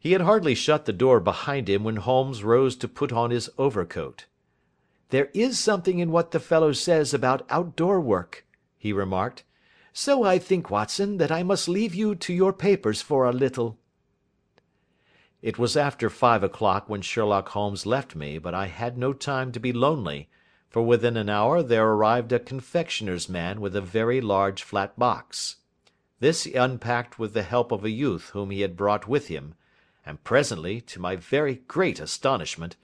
He had hardly shut the door behind him when Holmes rose to put on his overcoat. "There is something in what the fellow says about outdoor work," he remarked. "So I think, Watson, that I must leave you to your papers for a little." It was after five o'clock when Sherlock Holmes left me, but I had no time to be lonely, for within an hour there arrived a confectioner's man with a very large flat box. This he unpacked with the help of a youth whom he had brought with him, and presently, to my very great astonishment,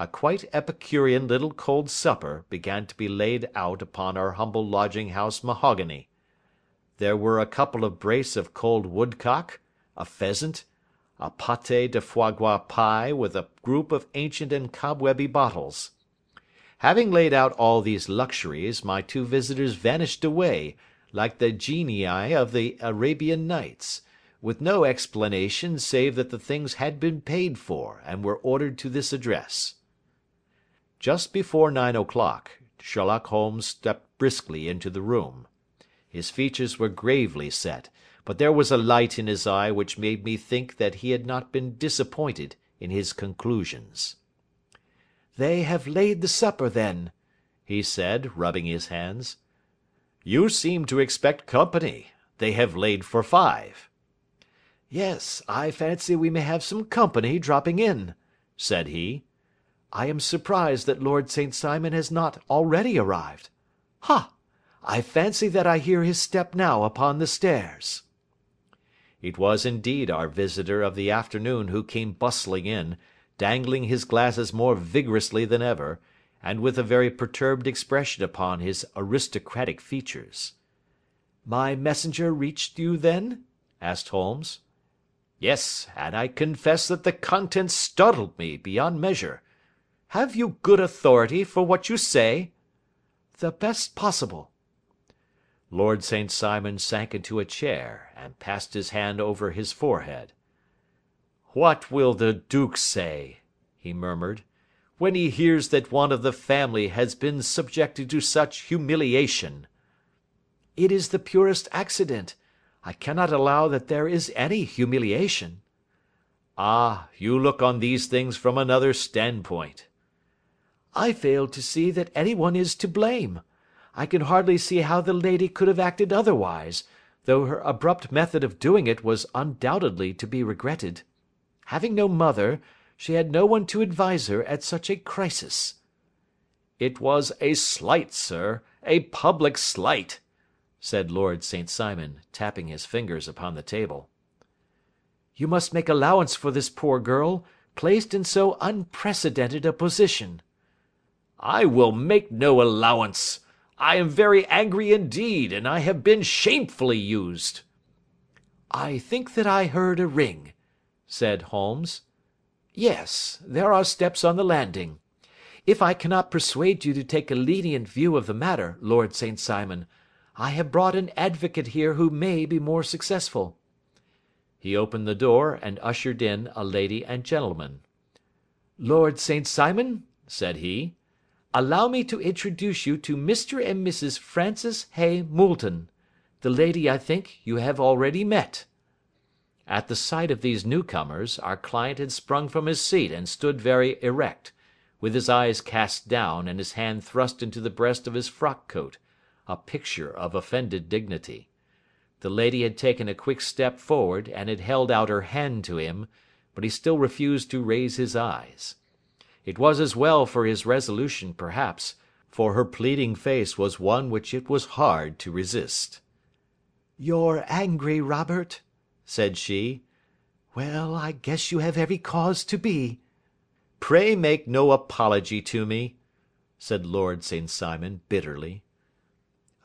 a quite epicurean little cold supper began to be laid out upon our humble lodging house mahogany. There were a couple of brace of cold woodcock, a pheasant, a pâté de foie gras pie with a group of ancient and cobwebby bottles. Having laid out all these luxuries, my two visitors vanished away, like the genii of the Arabian Nights, with no explanation save that the things had been paid for and were ordered to this address. Just before nine o'clock, Sherlock Holmes stepped briskly into the room. His features were gravely set, but there was a light in his eye which made me think that he had not been disappointed in his conclusions. "They have laid the supper, then," he said, rubbing his hands. "You seem to expect company. They have laid for five." "Yes, I fancy we may have some company dropping in," said he. "I am surprised that Lord St. Simon has not already arrived. Ha! I fancy that I hear his step now upon the stairs." It was indeed our visitor of the afternoon who came bustling in, dangling his glasses more vigorously than ever, and with a very perturbed expression upon his aristocratic features. "My messenger reached you, then?" asked Holmes. "Yes, and I confess that the contents startled me beyond measure. Have you good authority for what you say?" "The best possible." Lord St. Simon sank into a chair, and passed his hand over his forehead. "What will the duke say," he murmured, "when he hears that one of the family has been subjected to such humiliation?" "It is the purest accident. I cannot allow that there is any humiliation." "Ah, you look on these things from another standpoint." "I fail to see that anyone is to blame. I can hardly see how the lady could have acted otherwise, though her abrupt method of doing it was undoubtedly to be regretted. Having no mother, she had no one to advise her at such a crisis." "It was a slight, sir, a public slight said Lord St. Simon, tapping his fingers upon the table. "You must make allowance for this poor girl, placed in so unprecedented a position." "I will make no allowance. I am very angry indeed, and I have been shamefully used." "I think that I heard a ring," said Holmes. "Yes, there are steps on the landing. If I cannot persuade you to take a lenient view of the matter, Lord St. Simon, I have brought an advocate here who may be more successful." He opened the door and ushered in a lady and gentleman. "Lord St. Simon," said he, "allow me to introduce you to Mr. and Mrs. Francis Hay Moulton. The lady, I think, you have already met." At the sight of these newcomers, our client had sprung from his seat and stood very erect, with his eyes cast down and his hand thrust into the breast of his frock coat a picture of offended dignity. The lady had taken a quick step forward and had held out her hand to him, but he still refused to raise his eyes. It was as well for his resolution, perhaps, for her pleading face was one which it was hard to resist. "You're angry, Robert," said she. "Well, I guess you have every cause to be." "Pray make no apology to me," said Lord St. Simon, bitterly.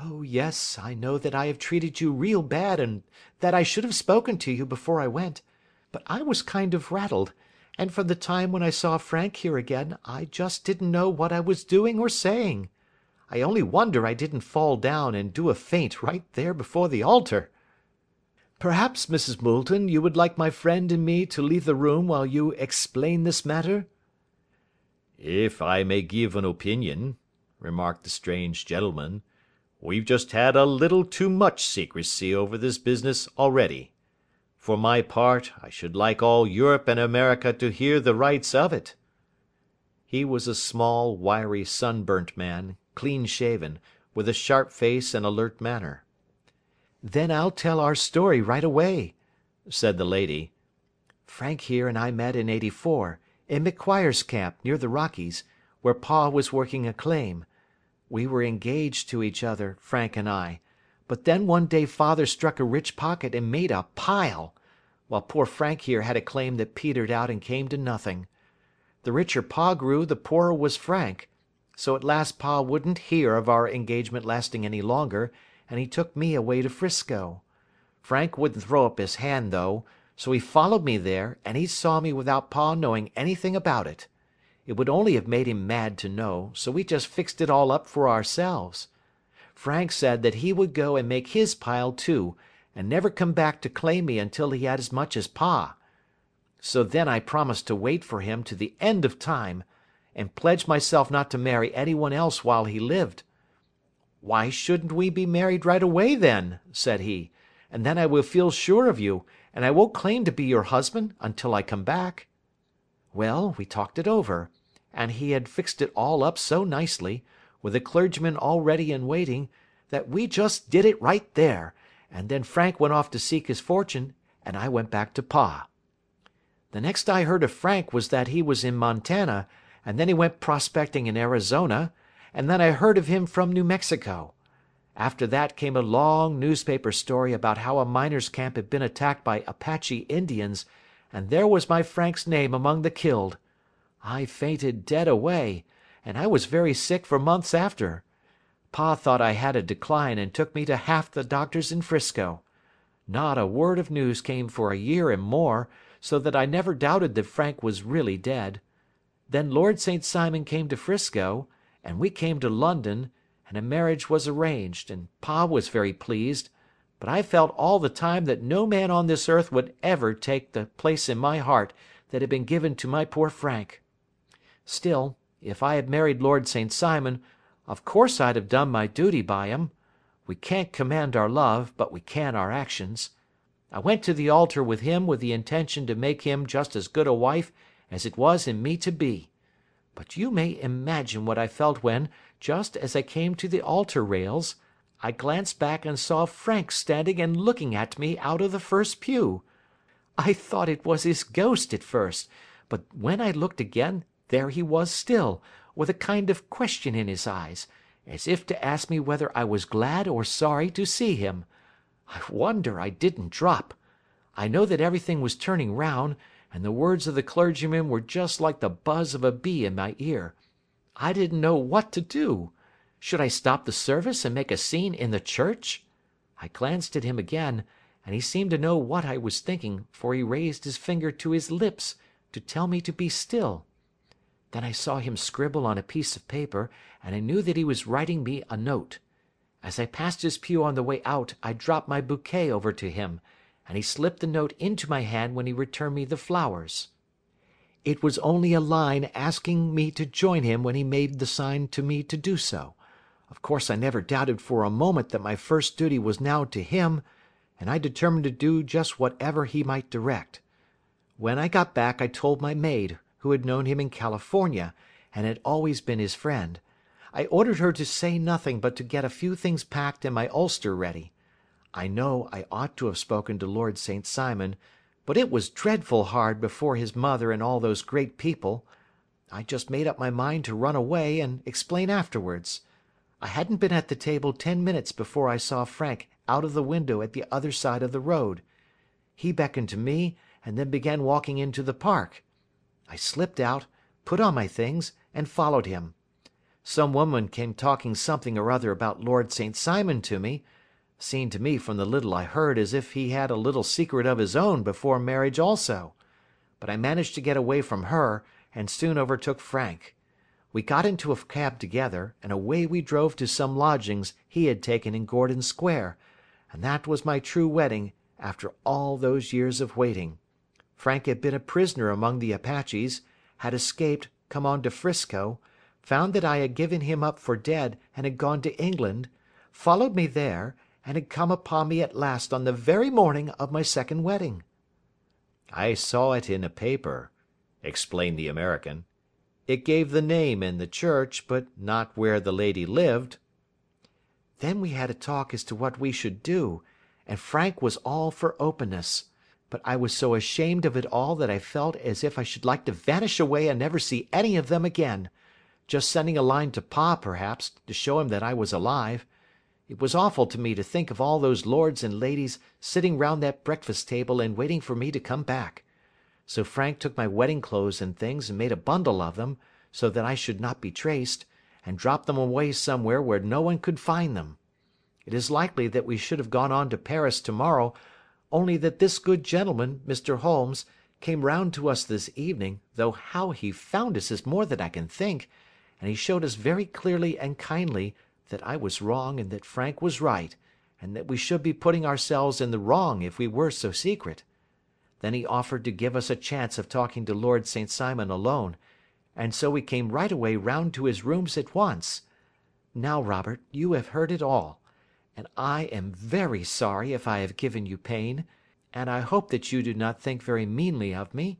"Oh, yes, I know that I have treated you real bad and that I should have spoken to you before I went, but I was kind of rattled, and from the time when I saw Frank here again I just didn't know what I was doing or saying. I only wonder I didn't fall down and do a faint right there before the altar. Perhaps, Mrs. Moulton, you would like my friend and me to leave the room while you explain this matter?" "If I may give an opinion," remarked the strange gentleman. We've just had a little too much secrecy over this business already. For my part, I should like all Europe and America to hear the rights of it." He was a small, wiry, sunburnt man, clean shaven, with a sharp face and alert manner. "Then I'll tell our story right away," said the lady. "Frank here and I met in '84, in McQuire's camp, near the Rockies, where Pa was working a claim. We were engaged to each other, Frank and I, but then one day father struck a rich pocket and made a pile, while poor Frank here had a claim that petered out and came to nothing. The richer Pa grew, the poorer was Frank, so at last Pa wouldn't hear of our engagement lasting any longer, and he took me away to 'Frisco. Frank wouldn't throw up his hand, though, so he followed me there, and he saw me without Pa knowing anything about it. It would only have made him mad to know, so we just fixed it all up for ourselves. Frank said that he would go and make his pile too, and never come back to claim me until he had as much as Pa. So then I promised to wait for him to the end of time, and pledged myself not to marry anyone else while he lived. "Why shouldn't we be married right away, then?' said he, "and then I will feel sure of you, and I won't claim to be your husband until I come back.' Well, we talked it over, and he had fixed it all up so nicely, with a clergyman all ready and waiting, that we just did it right there, and then Frank went off to seek his fortune, and I went back to Pa. The next I heard of Frank was that he was in Montana, and then he went prospecting in Arizona, and then I heard of him from New Mexico. After that came a long newspaper story about how a miners' camp had been attacked by Apache Indians, and there was my Frank's name among the killed. I fainted dead away, and I was very sick for months after. Pa thought I had a decline and took me to half the doctors in 'Frisco. Not a word of news came for a year and more, so that I never doubted that Frank was really dead. Then Lord St. Simon came to 'Frisco, and we came to London, and a marriage was arranged, and Pa was very pleased, but I felt all the time that no man on this earth would ever take the place in my heart that had been given to my poor Frank. Still, if I had married Lord St. Simon, of course I'd have done my duty by him. We can't command our love, but we can our actions. I went to the altar with him with the intention to make him just as good a wife as it was in me to be. But you may imagine what I felt when, just as I came to the altar rails, I glanced back and saw Frank standing and looking at me out of the first pew. I thought it was his ghost at first, but when I looked again, there he was still, with a kind of question in his eyes, as if to ask me whether I was glad or sorry to see him. I wonder I didn't drop. I know that everything was turning round, and the words of the clergyman were just like the buzz of a bee in my ear. I didn't know what to do. Should I stop the service and make a scene in the church? I glanced at him again, and he seemed to know what I was thinking, for he raised his finger to his lips to tell me to be still. Then I saw him scribble on a piece of paper, and I knew that he was writing me a note. As I passed his pew on the way out I dropped my bouquet over to him, and he slipped the note into my hand when he returned me the flowers. It was only a line asking me to join him when he made the sign to me to do so. Of course I never doubted for a moment that my first duty was now to him, and I determined to do just whatever he might direct. When I got back I told my maid, who had known him in California, and had always been his friend. I ordered her to say nothing but to get a few things packed and my ulster ready. I know I ought to have spoken to Lord St. Simon, but it was dreadful hard before his mother and all those great people. I just made up my mind to run away and explain afterwards. I hadn't been at the table ten minutes before I saw Frank out of the window at the other side of the road. He beckoned to me, and then began walking into the park. I slipped out, put on my things, and followed him. Some woman came talking something or other about Lord St. Simon to me, seemed to me from the little I heard as if he had a little secret of his own before marriage also. But I managed to get away from her, and soon overtook Frank. We got into a cab together, and away we drove to some lodgings he had taken in Gordon Square, and that was my true wedding after all those years of waiting. Frank had been a prisoner among the Apaches, had escaped, come on to 'Frisco, found that I had given him up for dead and had gone to England, followed me there, and had come upon me at last on the very morning of my second wedding. I saw it in a paper," explained the American. "It gave the name and the church, but not where the lady lived." "Then we had a talk as to what we should do, and Frank was all for openness. But I was so ashamed of it all that I felt as if I should like to vanish away and never see any of them again just sending a line to pa, perhaps, to show him that I was alive. It was awful to me to think of all those lords and ladies sitting round that breakfast table and waiting for me to come back. So Frank took my wedding clothes and things and made a bundle of them, so that I should not be traced, and dropped them away somewhere where no one could find them. It is likely that we should have gone on to Paris to morrow, only that this good gentleman, Mr. Holmes, came round to us this evening, though how he found us is more than I can think, and he showed us very clearly and kindly that I was wrong and that Frank was right, and that we should be putting ourselves in the wrong if we were so secret. Then he offered to give us a chance of talking to Lord St. Simon alone, and so we came right away round to his rooms at once. Now, Robert, you have heard it all, and I am very sorry if I have given you pain, and I hope that you do not think very meanly of me.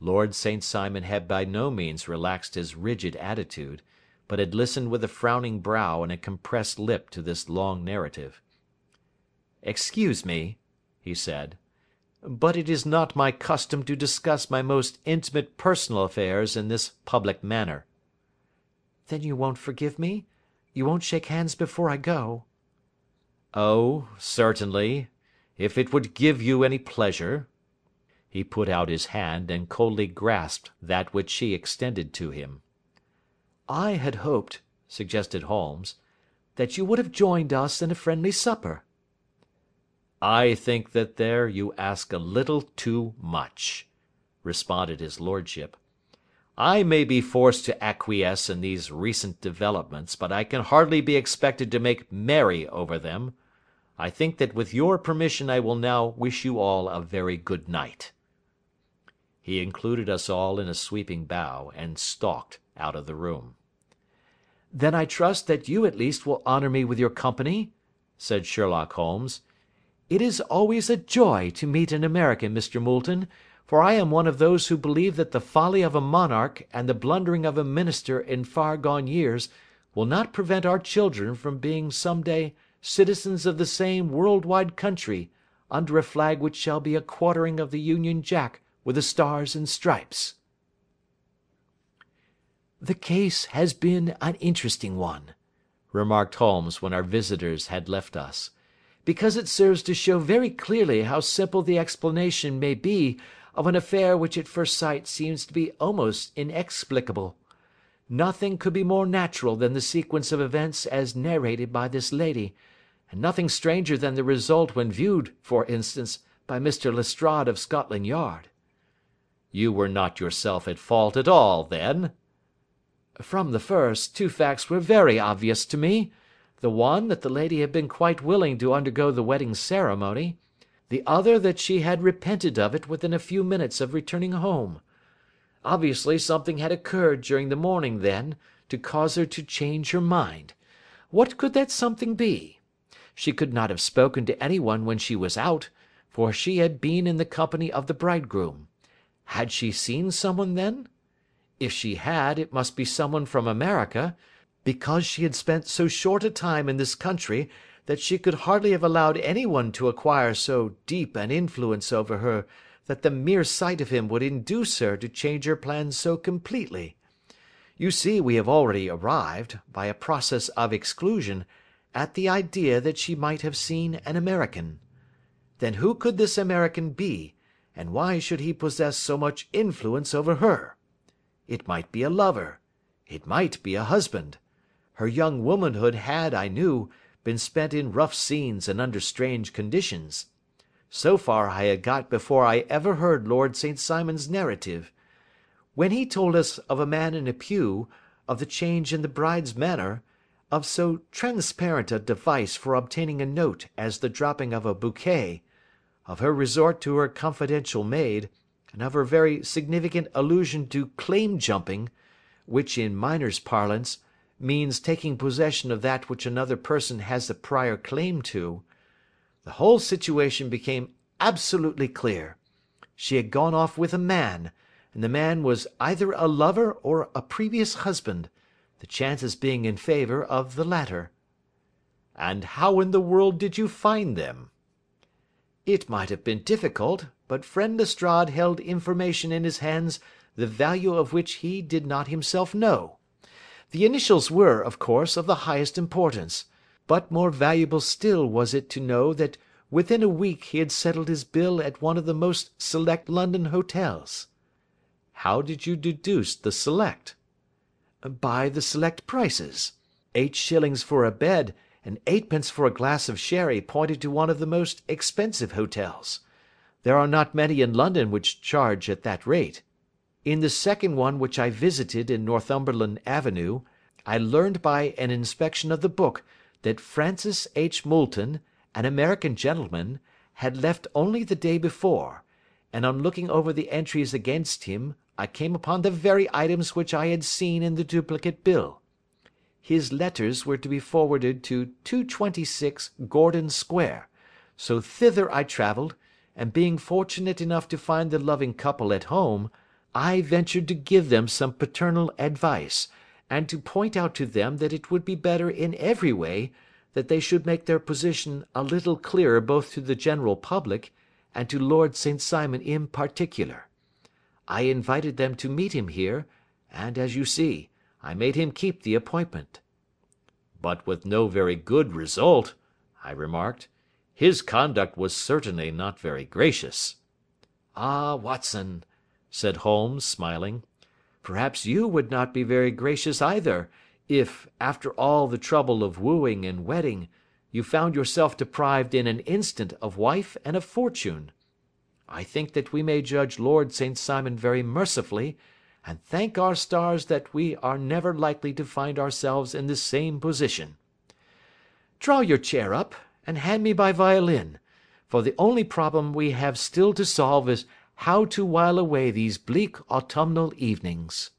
Lord St. Simon had by no means relaxed his rigid attitude, but had listened with a frowning brow and a compressed lip to this long narrative. "Excuse me," he said, "but it is not my custom to discuss my most intimate personal affairs in this public manner." "Then you won't forgive me? You won't shake hands before I go?" "Oh, certainly, if it would give you any pleasure. He put out his hand and coldly grasped that which she extended to him. "I had hoped," suggested Holmes, "that you would have joined us in a friendly supper." "I think that there you ask a little too much," responded his lordship. "I may be forced to acquiesce in these recent developments, but I can hardly be expected to make merry over them. I think that with your permission I will now wish you all a very good night. He included us all in a sweeping bow, and stalked out of the room. "Then I trust that you at least will honour me with your company?" said Sherlock Holmes. "It is always a joy to meet an American, Mr. Moulton, for I am one of those who believe that the folly of a monarch and the blundering of a minister in far gone years will not prevent our children from being some day citizens of the same world wide country under a flag which shall be a quartering of the Union Jack with the stars and stripes. "The case has been an interesting one," remarked Holmes when our visitors had left us, "because it serves to show very clearly how simple the explanation may be of an affair which at first sight seems to be almost inexplicable. Nothing could be more natural than the sequence of events as narrated by this lady, and nothing stranger than the result when viewed, for instance, by Mr. Lestrade of Scotland Yard. You were not yourself at fault at all, then?" "From the first, two facts were very obvious to me. The one, that the lady had been quite willing to undergo the wedding ceremony; the other that she had repented of it within a few minutes of returning home. Obviously something had occurred during the morning, then, to cause her to change her mind. What could that something be? She could not have spoken to anyone when she was out, for she had been in the company of the bridegroom. Had she seen someone then? If she had, it must be someone from America, because she had spent so short a time in this country that she could hardly have allowed anyone to acquire so deep an influence over her that the mere sight of him would induce her to change her plans so completely. You see we have already arrived, by a process of exclusion, at the idea that she might have seen an American. Then who could this American be? and why should he possess so much influence over her? It might be a lover. It might be a husband. Her young womanhood had, I knew, been spent in rough scenes and under strange conditions. So far I had got before I ever heard Lord St. Simon's narrative. When he told us of a man in a pew, of the change in the bride's manner, of so transparent a device for obtaining a note as the dropping of a bouquet, of her resort to her confidential maid, and of her very significant allusion to claim jumping, which in miners' parlance means taking possession of that which another person has a prior claim to, the whole situation became absolutely clear. she had gone off with a man, and the man was either a lover or a previous husband, the chances being in favour of the latter." "And how in the world did you find them?" "It might have been difficult, but friend Lestrade held information in his hands the value of which he did not himself know. The initials were, of course, of the highest importance, but more valuable still was it to know that within a week he had settled his bill at one of the most select London hotels." "How did you deduce the select?" "By the select prices. Eight shillings for a bed and eightpence for a glass of sherry pointed to one of the most expensive hotels. There are not many in London which charge at that rate. In the second one which I visited in Northumberland Avenue, I learned by an inspection of the book that Francis H. Moulton an American gentleman, had left only the day before, and on looking over the entries against him I came upon the very items which I had seen in the duplicate bill. His letters were to be forwarded to 226 Gordon Square, so thither I travelled, and being fortunate enough to find the loving couple at home, I ventured to give them some paternal advice, and to point out to them that it would be better in every way that they should make their position a little clearer both to the general public and to Lord St. Simon in particular. I invited them to meet him here, and, as you see, I made him keep the appointment." "But with no very good result," I remarked. "His conduct was certainly not very gracious." "Ah, Watson," said Holmes, smiling, "perhaps you would not be very gracious either, if, after all the trouble of wooing and wedding, you found yourself deprived in an instant of wife and of fortune. I think that we may judge Lord St. Simon very mercifully, and thank our stars that we are never likely to find ourselves in the same position. Draw your chair up, and hand me my violin, for the only problem we have still to solve is how to while away these bleak autumnal evenings.